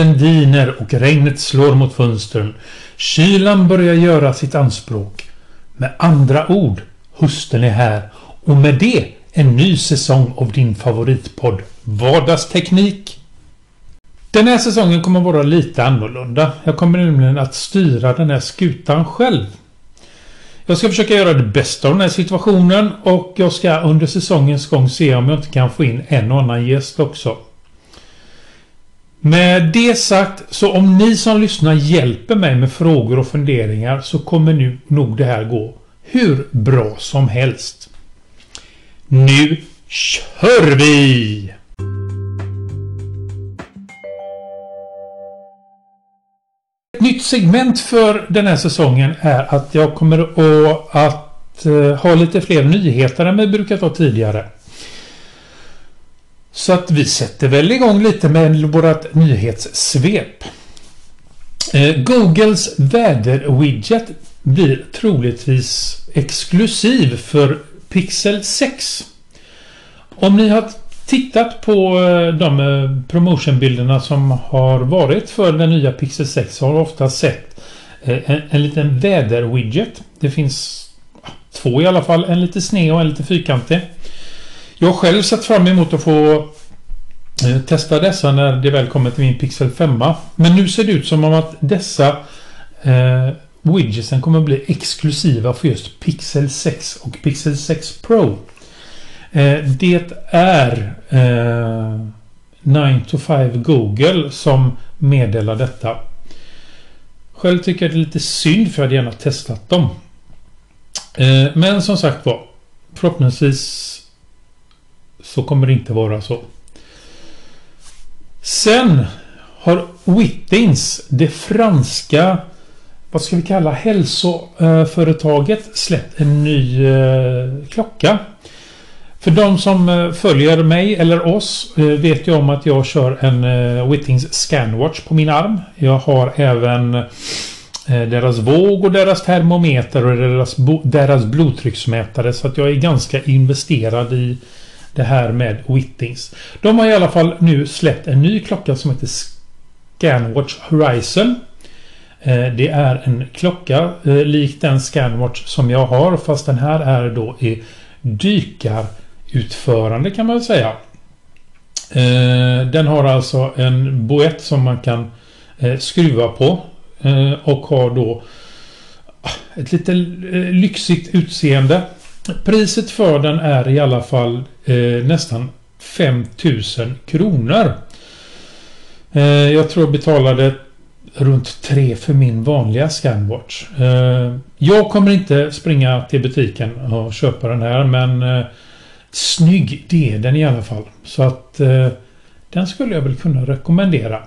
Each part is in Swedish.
Vinden viner och regnet slår mot fönstren. Kylan börjar göra sitt anspråk. Med andra ord, hösten är här och med det en ny säsong av din favoritpodd Vardagsteknik. Den här säsongen kommer vara lite annorlunda. Jag kommer nämligen att styra den här skutan själv. Jag ska försöka göra det bästa av den här situationen och jag ska under säsongens gång se om jag inte kan få in en och annan gäst också. Med det sagt så om ni som lyssnar hjälper mig med frågor och funderingar så kommer nu nog det här gå hur bra som helst. Nu kör vi! Ett nytt segment för den här säsongen är att jag kommer att, eh, ha lite fler nyheter än vi brukat ha tidigare. Så att vi sätter väl igång lite med vårt nyhetssvep. Eh, Googles väderwidget blir troligtvis exklusiv för Pixel 6. Om ni har tittat på eh, de eh, promotionbilderna som har varit för den nya Pixel 6 så har ofta sett en, en liten väderwidget. Det finns två i alla fall. En lite sned och en lite fyrkantig. Jag har själv sett fram emot att få eh, testa dessa när det väl kommer till min Pixel 5. Men nu ser det ut som om att dessa eh, widgetsen kommer att bli exklusiva för just Pixel 6 och Pixel 6 Pro. Eh, det är eh, 9 to 5 Google som meddelar detta. Själv tycker jag det är lite synd för jag hade gärna testat dem. Eh, men som sagt var. Förhoppningsvis så kommer det inte vara så. Sen har Wittins, det franska vad ska vi kalla hälsoföretaget släppt en ny eh, klocka. För de som eh, följer mig eller oss eh, vet ju om att jag kör en Wittings Scanwatch på min arm. Jag har även deras våg och deras termometer och deras, deras blodtrycksmätare så att jag är ganska investerad i det här med Wittings. De har i alla fall nu släppt en ny klocka som heter Scanwatch Horizon. Eh, det är en klocka likt lik den Scanwatch som jag har fast den här är då i dykarutförande kan man väl säga. Eh, den har alltså en boett som man kan skruva på och har då ah, ett lite lyxigt utseende. Priset för den är i alla fall eh, nästan 5000 kronor. Eh, jag tror jag betalade runt 3 för min vanliga Scanwatch. Eh, jag kommer inte springa till butiken och köpa den här men eh, snygg det är den i alla fall. Så att eh, den skulle jag väl kunna rekommendera.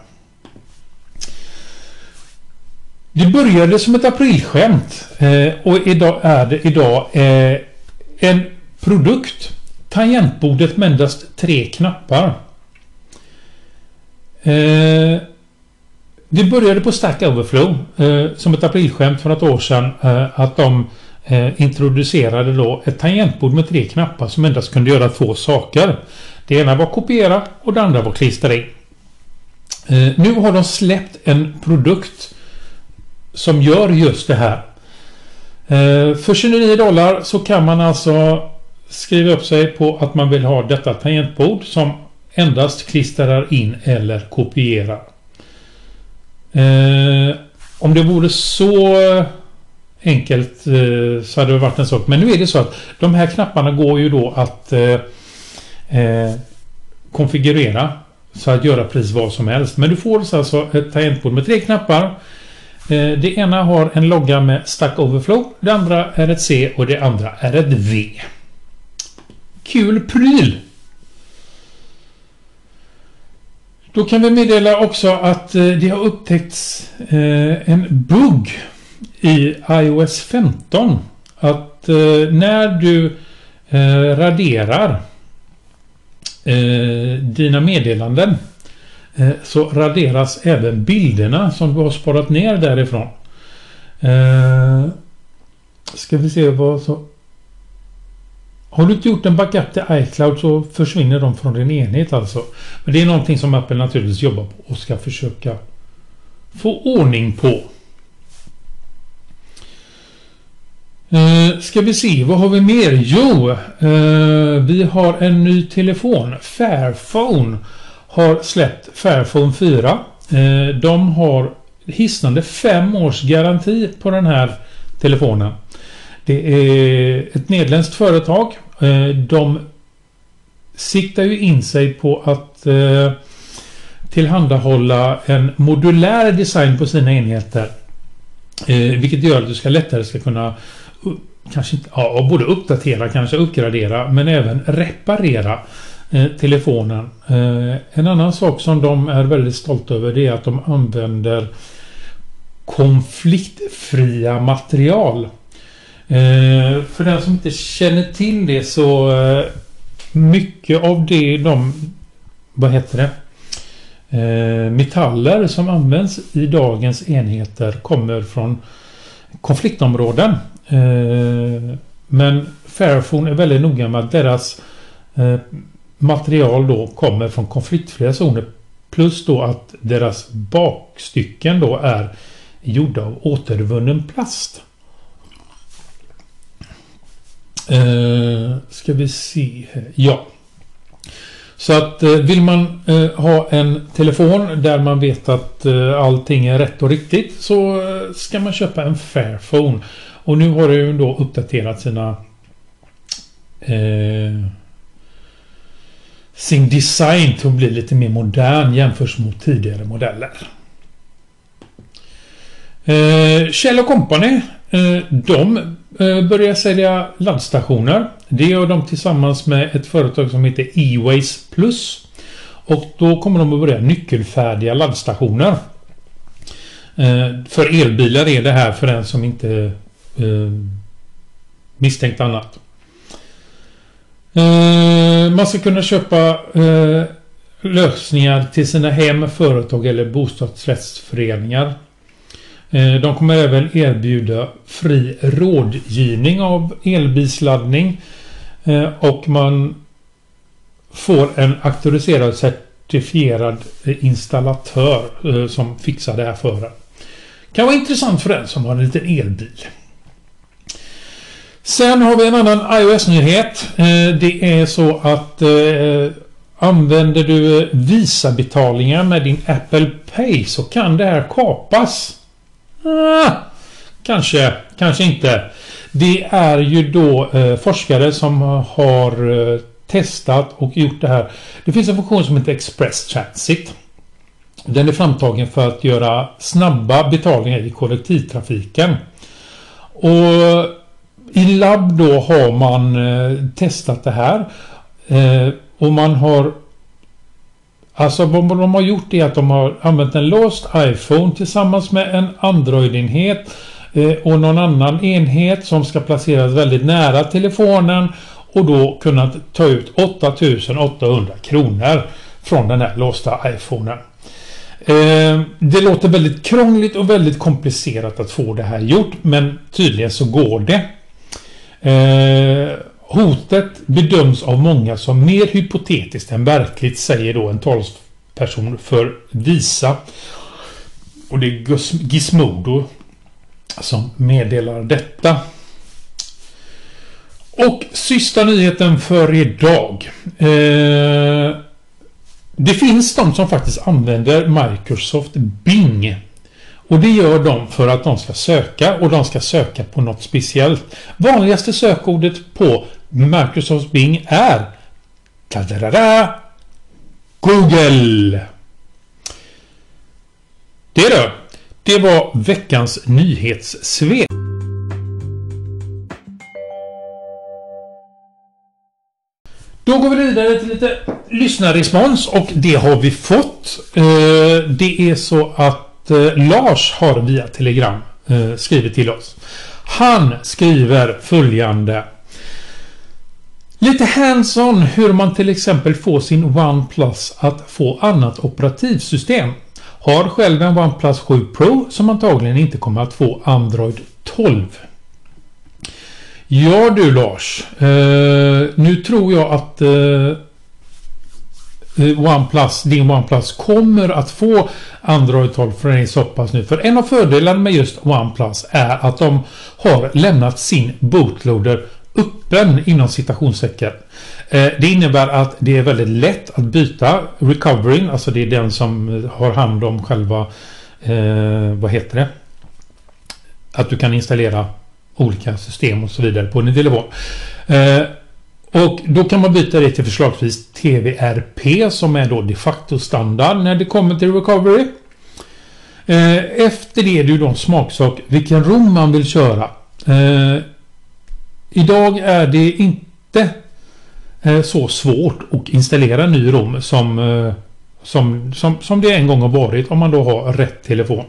Det började som ett aprilskämt eh, och idag är det idag eh, en produkt. Tangentbordet med endast tre knappar. Eh, det började på Stack Overflow eh, som ett aprilskämt för något år sedan eh, att de eh, introducerade då ett tangentbord med tre knappar som endast kunde göra två saker. Det ena var kopiera och det andra var klistra in. Eh, nu har de släppt en produkt som gör just det här. Eh, för 29 dollar så kan man alltså skriva upp sig på att man vill ha detta tangentbord som endast klistrar in eller kopierar. Eh, om det vore så eh, enkelt så hade det varit en sak. Men nu är det så att de här knapparna går ju då att konfigurera så att göra precis vad som helst. Men du får alltså ett tangentbord med tre knappar Eh, det ena har en logga med Stack Overflow. Det andra är ett C och det andra är ett V. Kul pryl! Då kan vi meddela också att eh, det har upptäckts eh, en bugg i iOS 15. Att när du raderar dina meddelanden Eh, så raderas även bilderna som du har sparat ner därifrån. Eh, ska vi se vad så... har du inte gjort en backup till iCloud så försvinner de från din enhet alltså. Men det är någonting som Apple naturligtvis jobbar på och ska försöka få ordning på. Eh, ska vi se, vad har vi mer? Jo, eh, vi har en ny telefon. Fairphone har släppt Fairphone 4. Eh, de har hisnande fem års garanti på den här telefonen. Det är ett nederländskt företag. Eh, de siktar ju in sig på att eh, tillhandahålla en modulär design på sina enheter. Vilket gör att du ska lättare ska kunna kanske inte, ja, både uppdatera, kanske uppgradera, men även reparera eh, telefonen. Eh, en annan sak som de är väldigt stolta över det är att de använder konfliktfria material. Eh, för den som inte känner till det så eh, mycket av det de, vad heter det? Eh, metaller som används i dagens enheter kommer från konfliktområden. Eh, men Fairphone är väldigt noga med att deras material då kommer från konfliktfria zoner. Plus då att deras bakstycken då är gjorda av återvunnen plast. Eh, ska vi se här. Ja. Så att eh, vill man eh, ha en telefon där man vet att eh, allting är rätt och riktigt så ska man köpa en Fairphone. Och nu har det ju då uppdaterat sina eh, sin design till att bli lite mer modern jämfört mot tidigare modeller. Eh, och Company eh, de eh, börjar sälja laddstationer. Det gör de tillsammans med ett företag som heter E-Ways Plus. Och då kommer de att börja nyckelfärdiga laddstationer. Eh, för elbilar är det här för den som inte eh, misstänkt annat. Eh, man ska kunna köpa eh, lösningar till sina hem, företag eller bostadsrättsföreningar. Eh, de kommer även erbjuda fri rådgivning av elbilsladdning och man får en auktoriserad certifierad installatör som fixar det här för en. Kan vara intressant för den som har en liten elbil. Sen har vi en annan iOS-nyhet. Eh, det är så att eh, använder du eh, Visa-betalningar med din Apple Pay så kan det här kapas. Ah, kanske, kanske inte. Det är ju då forskare som har testat och gjort det här. Det finns en funktion som heter Express Transit. Den är framtagen för att göra snabba betalningar i kollektivtrafiken. Och i labb då har man eh, testat det här. Eh, och man har Alltså vad de har gjort är att de har använt en låst iPhone tillsammans med en Android-enhet eh, och någon annan enhet som ska placeras väldigt nära telefonen och då kunnat ta ut 8800 kronor från den här låsta iPhonen. Eh, det låter väldigt krångligt och väldigt komplicerat att få det här gjort men tydligen så går det. Eh, hotet bedöms av många som mer hypotetiskt än verkligt, säger då en talsperson för Visa. Och det är Gizmodo som meddelar detta. Och sista nyheten för idag. Eh, det finns de som faktiskt använder Microsoft Bing och det gör de för att de ska söka och de ska söka på något speciellt. Vanligaste sökordet på Microsoft Bing är Tadadada, Google. Det då. Det var veckans nyhetssvep. Då går vi vidare till lite lyssnarrespons och det har vi fått. Eh, det är så att eh, Lars har via Telegram eh, skrivit till oss. Han skriver följande. Lite hands-on hur man till exempel får sin OnePlus att få annat operativsystem. Har själv en OnePlus 7 Pro som antagligen inte kommer att få Android 12. Ja du Lars. Eh, nu tror jag att eh, Eh, OnePlus, din OnePlus kommer att få Android 12 från så pass nu. För en av fördelarna med just OnePlus är att de har lämnat sin bootloader öppen inom citationstecken. Eh, det innebär att det är väldigt lätt att byta Recovering, alltså det är den som eh, har hand om själva, eh, vad heter det? Att du kan installera olika system och så vidare på din telefon. Eh, och då kan man byta det till förslagsvis TVRP som är då de facto standard när det kommer till recovery. Eh, efter det är det ju då en smaksak vilken rom man vill köra. Eh, idag är det inte eh, så svårt att installera en ny rom som, som, som, som det en gång har varit om man då har rätt telefon.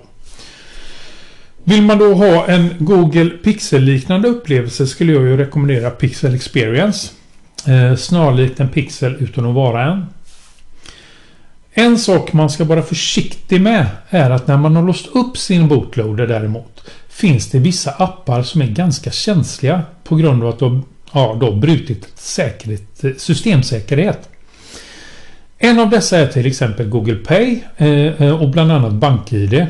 Vill man då ha en Google Pixel-liknande upplevelse skulle jag ju rekommendera Pixel Experience. Eh, snarlikt en Pixel utan att vara en. En sak man ska vara försiktig med är att när man har låst upp sin bootloader däremot finns det vissa appar som är ganska känsliga på grund av att de ja, brutit säkerhet, eh, systemsäkerhet. En av dessa är till exempel Google Pay eh, eh, och bland annat BankID.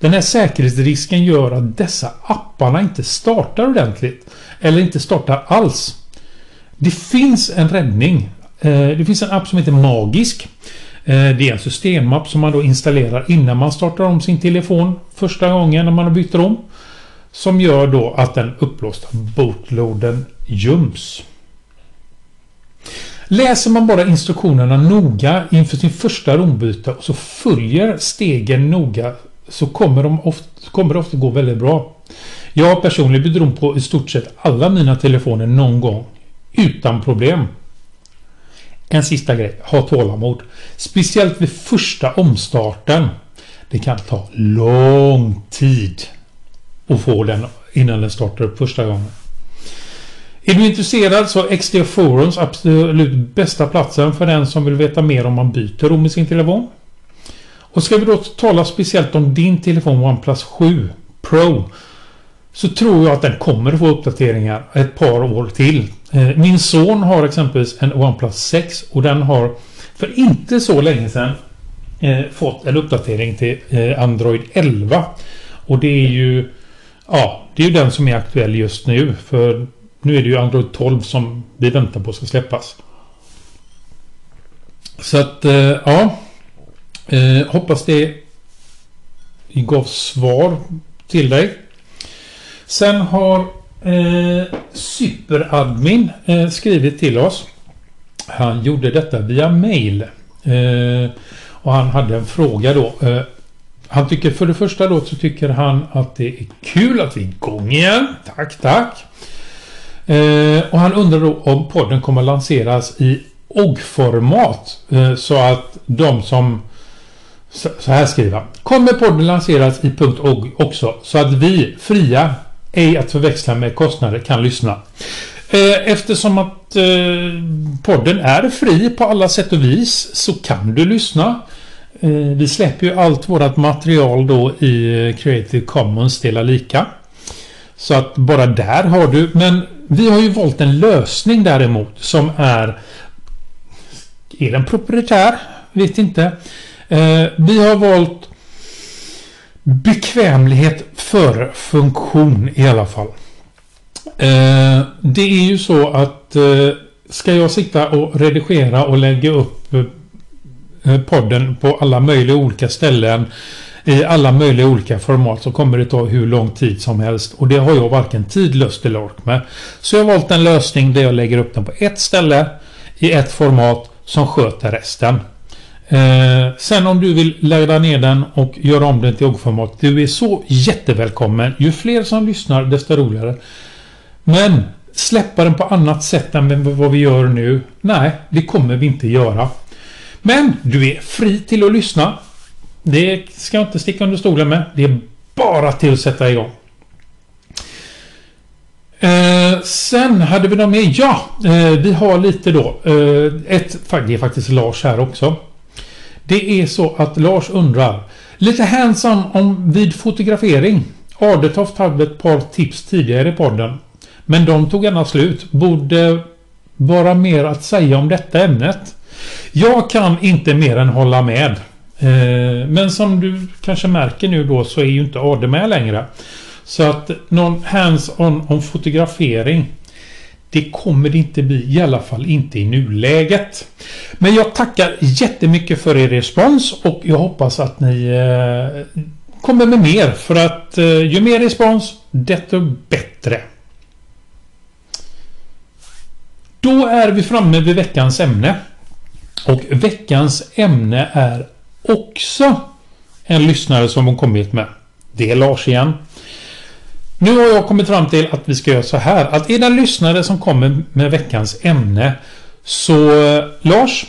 Den här säkerhetsrisken gör att dessa apparna inte startar ordentligt. Eller inte startar alls. Det finns en räddning. Eh, det finns en app som heter Magisk. Eh, det är en systemapp som man då installerar innan man startar om sin telefon första gången när man har bytt om. Som gör då att den upplåsta bootloaden göms. Läser man bara instruktionerna noga inför sin första rombyte och så följer stegen noga så kommer, de ofta, kommer det ofta gå väldigt bra. Jag har personligen bytt rom på i stort sett alla mina telefoner någon gång utan problem. En sista grej. Ha tålamod. Speciellt vid första omstarten. Det kan ta lång tid att få den innan den startar upp första gången. Är du intresserad så är XD Forums absolut bästa platsen för den som vill veta mer om man byter rom i sin telefon. Och ska vi då tala speciellt om din telefon OnePlus 7 Pro så tror jag att den kommer att få uppdateringar ett par år till. Eh, min son har exempelvis en OnePlus 6 och den har för inte så länge sedan eh, fått en uppdatering till eh, Android 11. Och det är ju ja, det är ju den som är aktuell just nu. För nu är det ju Android 12 som vi väntar på ska släppas. Så att ja. Hoppas det gav svar till dig. Sen har eh, Superadmin eh, skrivit till oss. Han gjorde detta via mail. Eh, och han hade en fråga då. Eh, han tycker för det första då så tycker han att det är kul att vi är igång igen. Tack, tack. Eh, och han undrar då om podden kommer lanseras i OGG-format. Eh, så att de som så här skriver han. Kommer podden lanseras i .ogg också så att vi fria ej att förväxla med kostnader, kan lyssna. Eh, eftersom att eh, podden är fri på alla sätt och vis så kan du lyssna. Eh, vi släpper ju allt vårt material då i Creative Commons dela lika. Så att bara där har du. Men vi har ju valt en lösning däremot som är... Är den proprietär? Vet inte. Vi har valt bekvämlighet för funktion i alla fall. Eh, det är ju så att eh, ska jag sitta och redigera och lägga upp eh, eh, podden på alla möjliga olika ställen i alla möjliga olika format så kommer det ta hur lång tid som helst och det har jag varken tid, lust eller ork med. Så jag har valt en lösning där jag lägger upp den på ett ställe i ett format som sköter resten. Eh, sen om du vill ladda ner den och göra om den till OGG-format. Du är så jättevälkommen. Ju fler som lyssnar desto roligare. Men släppa den på annat sätt än vad vi gör nu. Nej, det kommer vi inte göra. Men du är fri till att lyssna. Det ska jag inte sticka under stolen med. Det är bara till att sätta igång. Eh, sen hade vi något mer. Ja, eh, vi har lite då. Eh, ett, det är faktiskt Lars här också. Det är så att Lars undrar. Lite hands-on om vid fotografering. Adetoft hade ett par tips tidigare i podden. Men de tog gärna slut. Borde vara mer att säga om detta ämnet. Jag kan inte mer än hålla med. Eh, men som du kanske märker nu då så är ju inte Ade med längre. Så att någon hands-on om fotografering det kommer det inte bli, i alla fall inte i nuläget. Men jag tackar jättemycket för er respons och jag hoppas att ni eh, kommer med mer för att eh, ju mer respons desto bättre. Då är vi framme vid veckans ämne. Och veckans ämne är också en lyssnare som har kommit med. Det är Lars igen. Nu har jag kommit fram till att vi ska göra så här. Att är det lyssnare som kommer med veckans ämne. Så eh, Lars,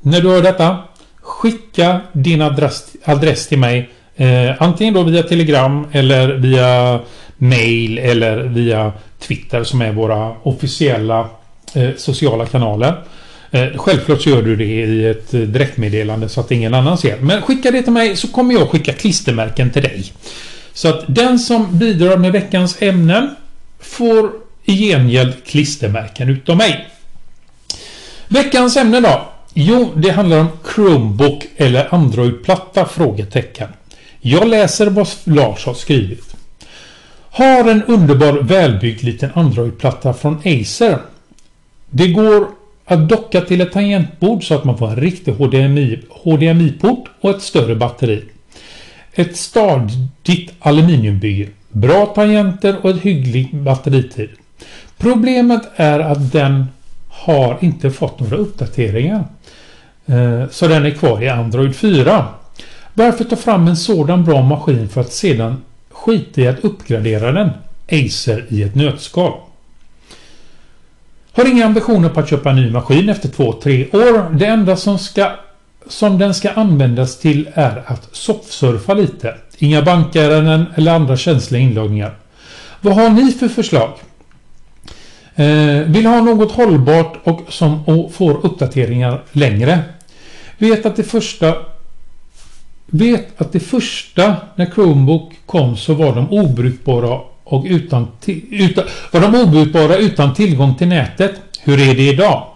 när du hör detta. Skicka din adress, adress till mig. Eh, antingen då via telegram eller via mail eller via Twitter som är våra officiella eh, sociala kanaler. Eh, självklart så gör du det i ett eh, direktmeddelande så att ingen annan ser. Men skicka det till mig så kommer jag skicka klistermärken till dig. Så att den som bidrar med veckans ämnen får i gengäld klistermärken utav mig. Veckans ämne då? Jo, det handlar om Chromebook eller Android-platta? Frågetecken. Jag läser vad Lars har skrivit. Har en underbar välbyggd liten Android-platta från Acer. Det går att docka till ett tangentbord så att man får en riktig HDMI-port och ett större batteri. Ett stadigt aluminiumbygge. Bra tangenter och ett hygglig batteritid. Problemet är att den har inte fått några uppdateringar. Eh, så den är kvar i Android 4. Varför ta fram en sådan bra maskin för att sedan skita i att uppgradera den? Acer i ett nötskal. Har inga ambitioner på att köpa en ny maskin efter 2-3 år. Det enda som ska som den ska användas till är att soffsurfa lite. Inga bankärenden eller andra känsliga inloggningar. Vad har ni för förslag? Eh, vill ha något hållbart och som får uppdateringar längre. Vet att det första Vet att det första när Chromebook kom så var de obrukbara och utan, utan, var de obrukbara utan tillgång till nätet. Hur är det idag?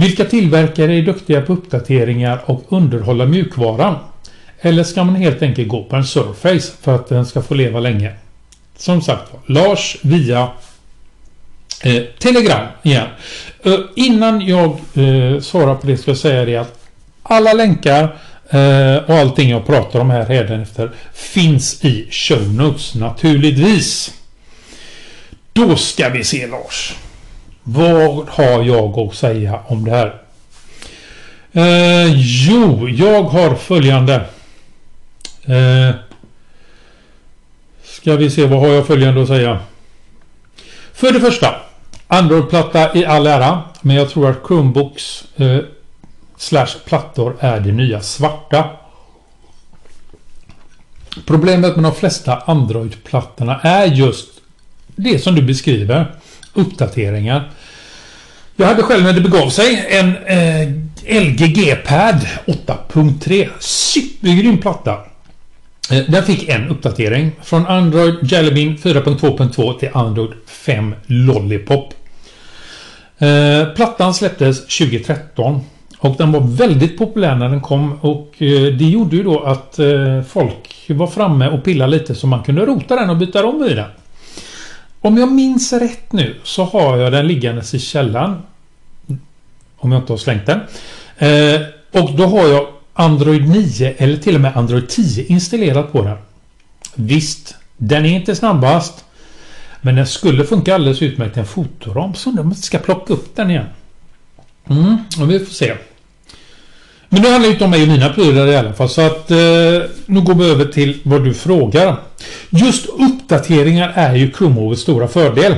Vilka tillverkare är duktiga på uppdateringar och underhålla mjukvaran? Eller ska man helt enkelt gå på en Surface för att den ska få leva länge? Som sagt Lars via eh, Telegram igen. Eh, innan jag eh, svarar på det ska jag säga det att alla länkar eh, och allting jag pratar om här efter finns i show notes naturligtvis. Då ska vi se Lars. Vad har jag att säga om det här? Eh, jo, jag har följande. Eh, ska vi se, vad har jag följande att säga? För det första. Android-platta i all ära. Men jag tror att Chromebooks eh, slash plattor är det nya svarta. Problemet med de flesta Android-plattorna är just det som du beskriver uppdateringar. Jag hade själv när det begav sig en eh, LG G-pad 8.3. Supergrym platta. Eh, den fick en uppdatering från Android Jelly Bean 4.2.2 till Android 5 Lollipop. Eh, plattan släpptes 2013 och den var väldigt populär när den kom och eh, det gjorde ju då att eh, folk var framme och pillade lite så man kunde rota den och byta om i den. Om jag minns rätt nu så har jag den liggandes i källaren. Om jag inte har slängt den. Eh, och då har jag Android 9 eller till och med Android 10 installerat på den. Visst, den är inte snabbast. Men den skulle funka alldeles utmärkt i en fotoram. Så om jag ska plocka upp den igen. Mm, och vi får se. Men nu handlar det inte om mig och mina prylar i alla fall. Så att eh, nu går vi över till vad du frågar. Just uppdateringar är ju Chrome stora fördel.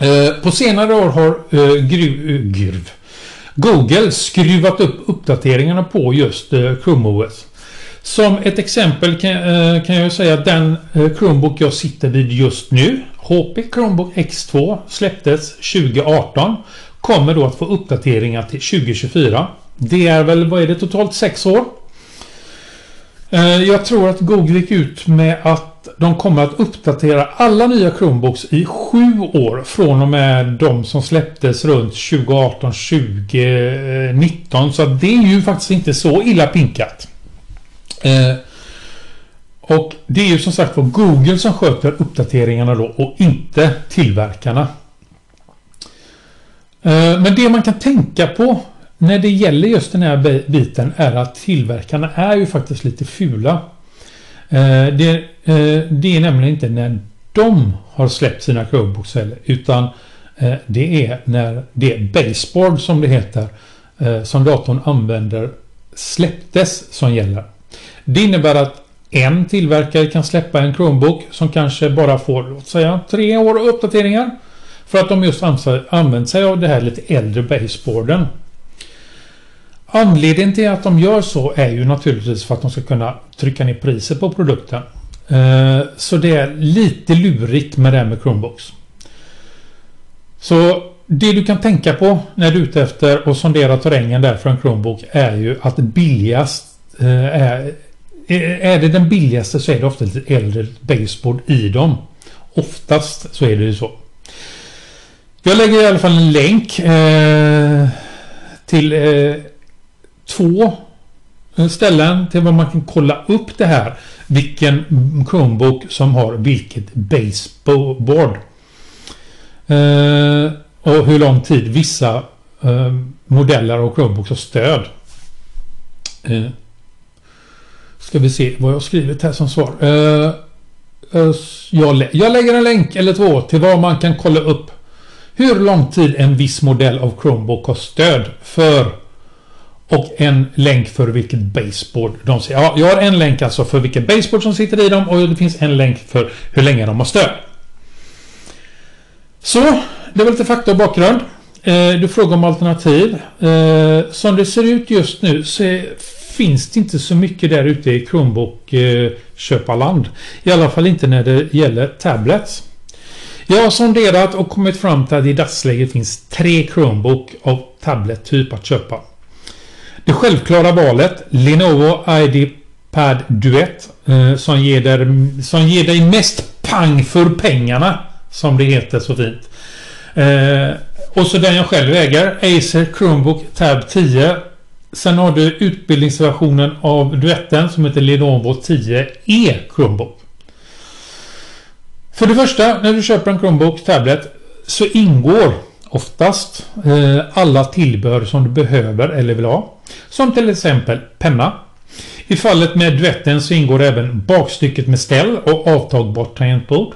Eh, på senare år har eh, gruv, eh, gruv, Google skruvat upp uppdateringarna på just eh, Chrome OS. Som ett exempel kan, eh, kan jag säga att den eh, Chromebook jag sitter vid just nu, HP Chromebook X2, släpptes 2018. Kommer då att få uppdateringar till 2024. Det är väl, vad är det, totalt sex år? Jag tror att Google gick ut med att de kommer att uppdatera alla nya Chromebooks i sju år från och med de som släpptes runt 2018, 2019. Så det är ju faktiskt inte så illa pinkat. Eh, och det är ju som sagt var Google som sköter uppdateringarna då och inte tillverkarna. Eh, men det man kan tänka på när det gäller just den här biten är att tillverkarna är ju faktiskt lite fula. Eh, det, eh, det är nämligen inte när de har släppt sina Chromebooks heller utan eh, det är när det baseboard som det heter som datorn använder släpptes som gäller. Det innebär att en tillverkare kan släppa en Chromebook som kanske bara får, låt säga, tre år uppdateringar. För att de just använt sig av det här lite äldre baseboarden. Anledningen till att de gör så är ju naturligtvis för att de ska kunna trycka ner priset på produkten. Eh, så det är lite lurigt med det här med Chromebooks. Så det du kan tänka på när du är ute efter och sondera terrängen där för en Chromebook är ju att billigast eh, är eh, är det den billigaste så är det ofta lite äldre baseboard i dem. Oftast så är det ju så. Jag lägger i alla fall en länk eh, till eh, två eh, ställen till var man kan kolla upp det här. Vilken Chromebook som har vilket baseboard. Eh, och hur lång tid vissa eh, modeller av Chromebooks har stöd. Eh, Ska vi se vad jag har skrivit här som svar. Eh, eh jag, lä jag lägger en länk eller två till vad man kan kolla upp hur lång tid en viss modell av Chromebook har stöd för. Och en länk för vilket baseboard de säger. Ja, jag har en länk alltså för vilket baseboard som sitter i dem och det finns en länk för hur länge de har stöd. Så, det var lite fakta och bakgrund. Eh, du frågar om alternativ. Eh, som det ser ut just nu så finns det inte så mycket där ute i Chromebook-köparland. Eh, I alla fall inte när det gäller tablets. Jag har sonderat och kommit fram till att i dagsläget finns tre Chromebook av tablettyp att köpa. Det självklara valet Lenovo IdeaPad Duett. eh, som, ger dig, som ger dig mest pang för pengarna. Som det heter så fint. Eh, och så den jag själv äger Acer Chromebook Tab 10 Sen har du utbildningsversionen av duetten som heter Lenovo 10E Chromebook. För det första, när du köper en Chromebook Tablet så ingår oftast eh, alla tillbehör som du behöver eller vill ha. Som till exempel penna. I fallet med duetten så ingår även bakstycket med ställ och avtagbart tangentbord.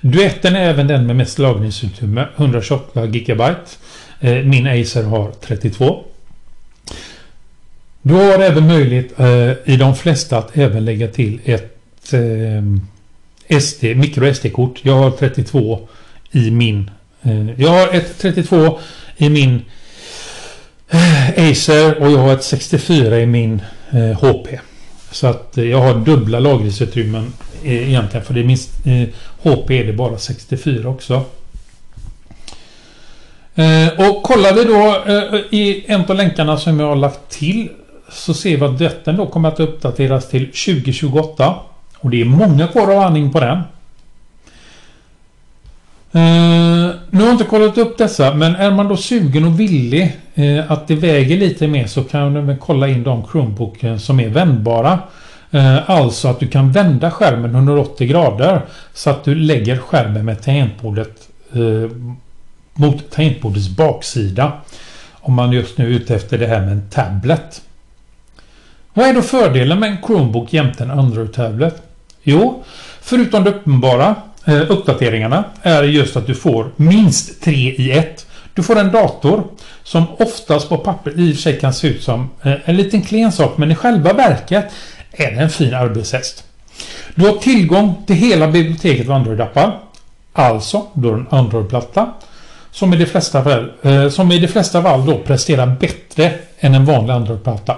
Duetten är även den med mest lagringsutrymme, 128 GB. Eh, min Acer har 32. Du har även möjlighet eh, i de flesta att även lägga till ett eh, SD, micro SD-kort. Jag har 32 i min. Jag har ett 32 i min Eh, Acer och jag har ett 64 i min eh, HP. Så att eh, jag har dubbla lagringsutrymmen eh, egentligen för det är minst HP är det bara 64 också. Och kollar vi då i en av länkarna som jag har lagt till så ser vi att detta då kommer att uppdateras till 2028. Och det är många kvar av andning på den. Uh, nu har jag inte kollat upp dessa men är man då sugen och villig uh, att det väger lite mer så kan du kolla in de Chromebook som är vändbara. Uh, alltså att du kan vända skärmen 180 grader så att du lägger skärmen med tangentbordet mot tangentbordets baksida. Om man just nu är ute efter det här med en tablet. Vad är då fördelen med en Chromebook jämte en Android-tablet? Jo, förutom det uppenbara eh, uppdateringarna är just att du får minst tre i ett. Du får en dator som oftast på papper i och för sig kan se ut som eh, en liten klen sak men i själva verket är det en fin arbetshäst. Du har tillgång till hela biblioteket av Android-appar. Alltså, du har en Android-platta som i de flesta fall, eh, som i de flesta fall då presterar bättre än en vanlig Android-platta.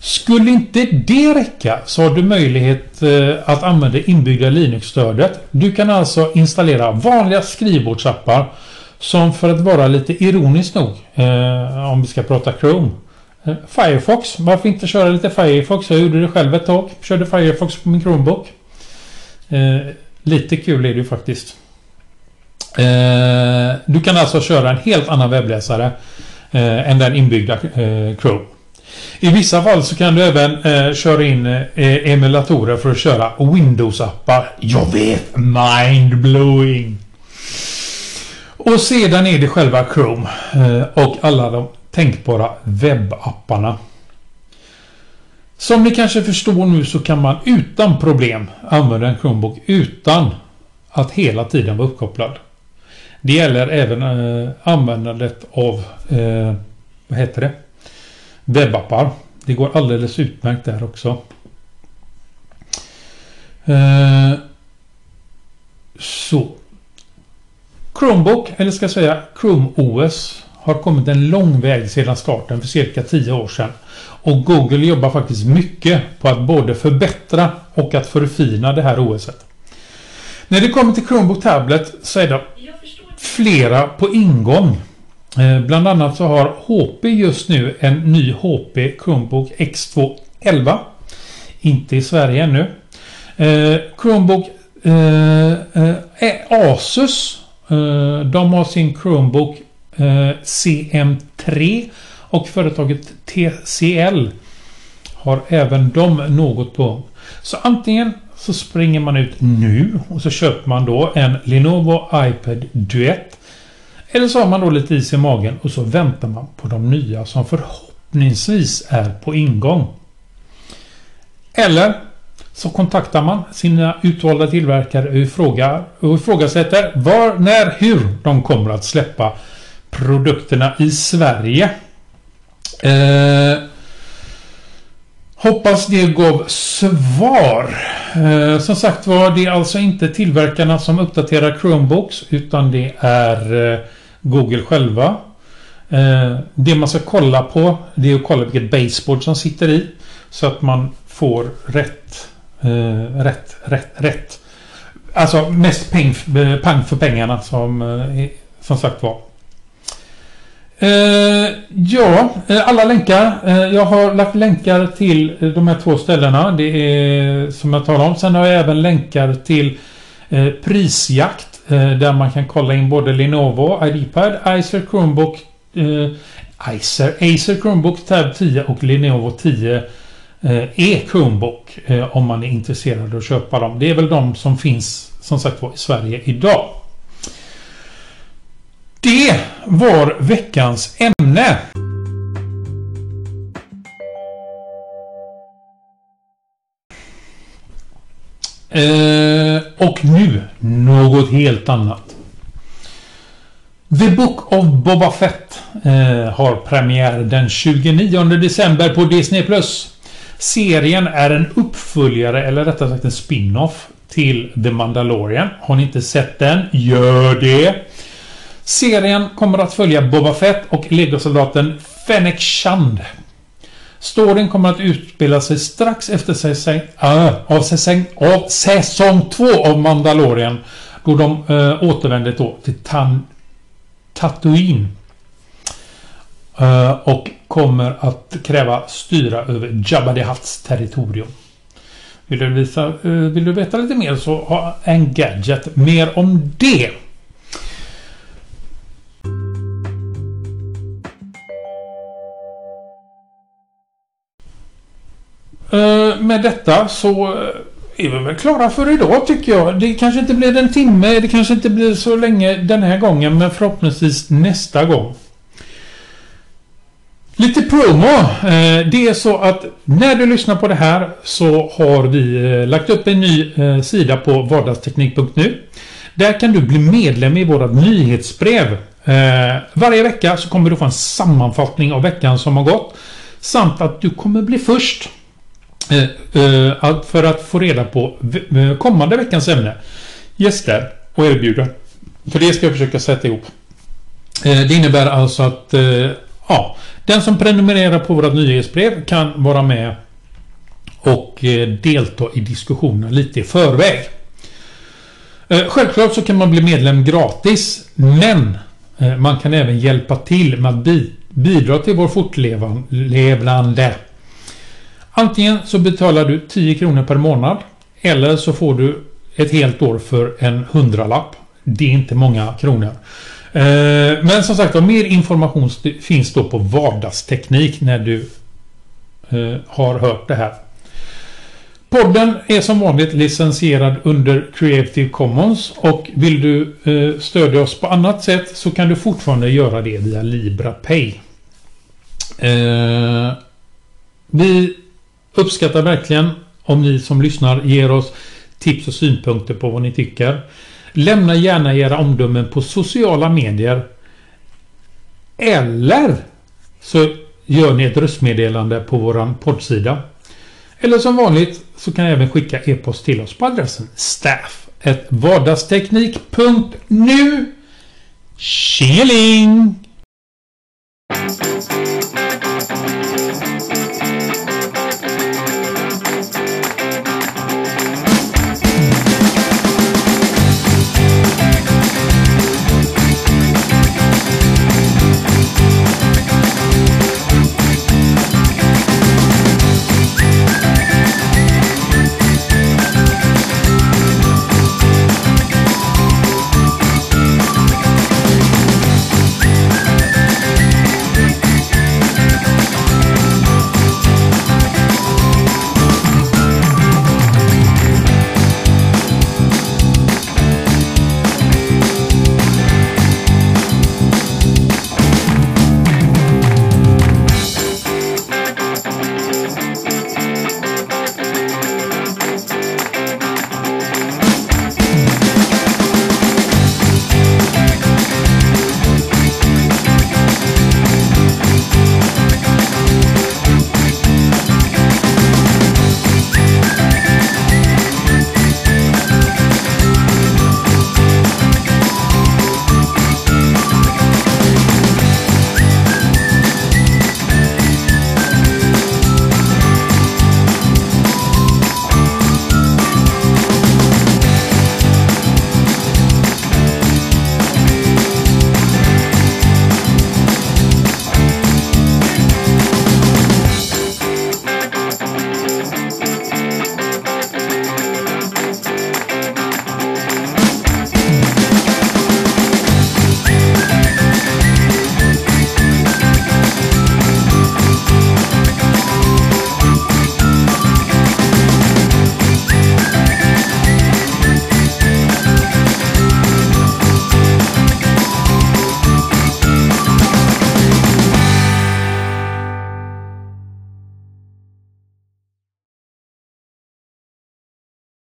Skulle inte det räcka så har du möjlighet eh, att använda inbyggda Linux-stödet. Du kan alltså installera vanliga skrivbordsappar som för att vara lite ironiskt nog, eh, om vi ska prata Chrome, eh, Firefox. Varför inte köra lite Firefox? Jag gjorde det själv ett tag. Körde Firefox på min Chromebook. Eh, lite kul är det ju faktiskt. Eh, du kan alltså köra en helt annan webbläsare än den inbyggda Chrome. I vissa fall så kan du även eh, köra in eh, emulatorer för att köra Windows-appar. Jag vet! Mind-blowing! Och sedan är det själva Chrome eh, och alla de tänkbara webbapparna. Som ni kanske förstår nu så kan man utan problem använda en Chromebook utan att hela tiden vara uppkopplad. Det gäller även eh, användandet av eh, vad heter det? Webbappar. Det går alldeles utmärkt där också. Eh, så. Chromebook, eller ska jag säga Chrome OS, har kommit en lång väg sedan starten för cirka 10 år sedan. Och Google jobbar faktiskt mycket på att både förbättra och att förfina det här OSet. När det kommer till Chromebook Tablet så är det flera på ingång. Eh, bland annat så har HP just nu en ny HP Chromebook X211. Inte i Sverige ännu. Eh, Chromebook eh, Asus. De har sin Chromebook CM3 och företaget TCL har även de något på. Så antingen så springer man ut nu och så köper man då en Lenovo iPad Duett eller så har man då lite is i magen och så väntar man på de nya som förhoppningsvis är på ingång. Eller så kontaktar man sina utvalda tillverkare och, frågar, och ifrågasätter var, när, hur de kommer att släppa produkterna i Sverige. Eh, hoppas det gav svar. Eh, som sagt var, det är alltså inte tillverkarna som uppdaterar Chromebooks utan det är eh, Google själva. Eh, det man ska kolla på det är att kolla vilket baseboard som sitter i. Så att man får rätt. Eh, rätt, rätt, rätt. Alltså mest peng, eh, pang för pengarna som, eh, som sagt var. Eh, ja, eh, alla länkar. Eh, jag har lagt länkar till eh, de här två ställena. Det är som jag talade om. Sen har jag även länkar till prisjakt Eh, där man kan kolla in både Lenovo iPad, Acer Chromebook, eh, Acer, Acer Chromebook Tab 10 och Lenovo 10 eh, e-Chromebook eh, om man är intresserad av att köpa dem. Det är väl de som finns som sagt var i Sverige idag. Det var veckans ämne. Eh, och nu något helt annat. The Book of Boba Fett eh, har premiär den 29 december på Disney+. Serien är en uppföljare, eller rättare sagt en spin-off till The Mandalorian. Har ni inte sett den? Gör det! Serien kommer att följa Boba Fett och legosoldaten Fennec Shand Storyn kommer att utspela sig strax efter säsong, äh, av, säsong, av säsong 2 av Mandalorian. Då de äh, återvänder då till Tan, Tatooine. Äh, och kommer att kräva styra över Jabba the Hutts territorium. Vill du, visa, äh, vill du veta lite mer så har en gadget mer om det. Eh, med detta så eh, är vi väl klara för idag tycker jag. Det kanske inte blir en timme, det kanske inte blir så länge den här gången, men förhoppningsvis nästa gång. Lite promo. Eh, det är så att när du lyssnar på det här så har vi lagt upp en ny sida på vardagsteknik.nu. Där kan du bli medlem i vårat nyhetsbrev. Varje vecka så kommer du få en sammanfattning av veckan som har gått. Samt att du kommer bli först Eh, eh, för att få reda på kommande veckans ämne, gäster och erbjudanden. För det ska jag försöka sätta ihop. Eh, det innebär alltså att ja, den som prenumererar på våra nyhetsbrev kan vara med och delta i diskussionen lite i förväg. Självklart så kan man bli medlem gratis men man kan även hjälpa till med att bidra till vår fortlevande Antingen så betalar du 10 kronor per månad eller så får du ett helt år för en hundralapp. Det är inte många kronor. Eh, men som sagt mer information finns då på vardagsteknik när du eh, har hört det här. Podden är som vanligt licensierad under Creative Commons och vill du eh, stödja oss på annat sätt så kan du fortfarande göra det via LibraPay. Vi uppskattar verkligen om ni som lyssnar ger oss tips och synpunkter på vad ni tycker. Lämna gärna era omdömen på sociala medier. Eller så gör ni ett röstmeddelande på våran poddsida. Eller som vanligt så kan ni även skicka e-post till oss på adressen staff vardagsteknik.nu Tjingeling!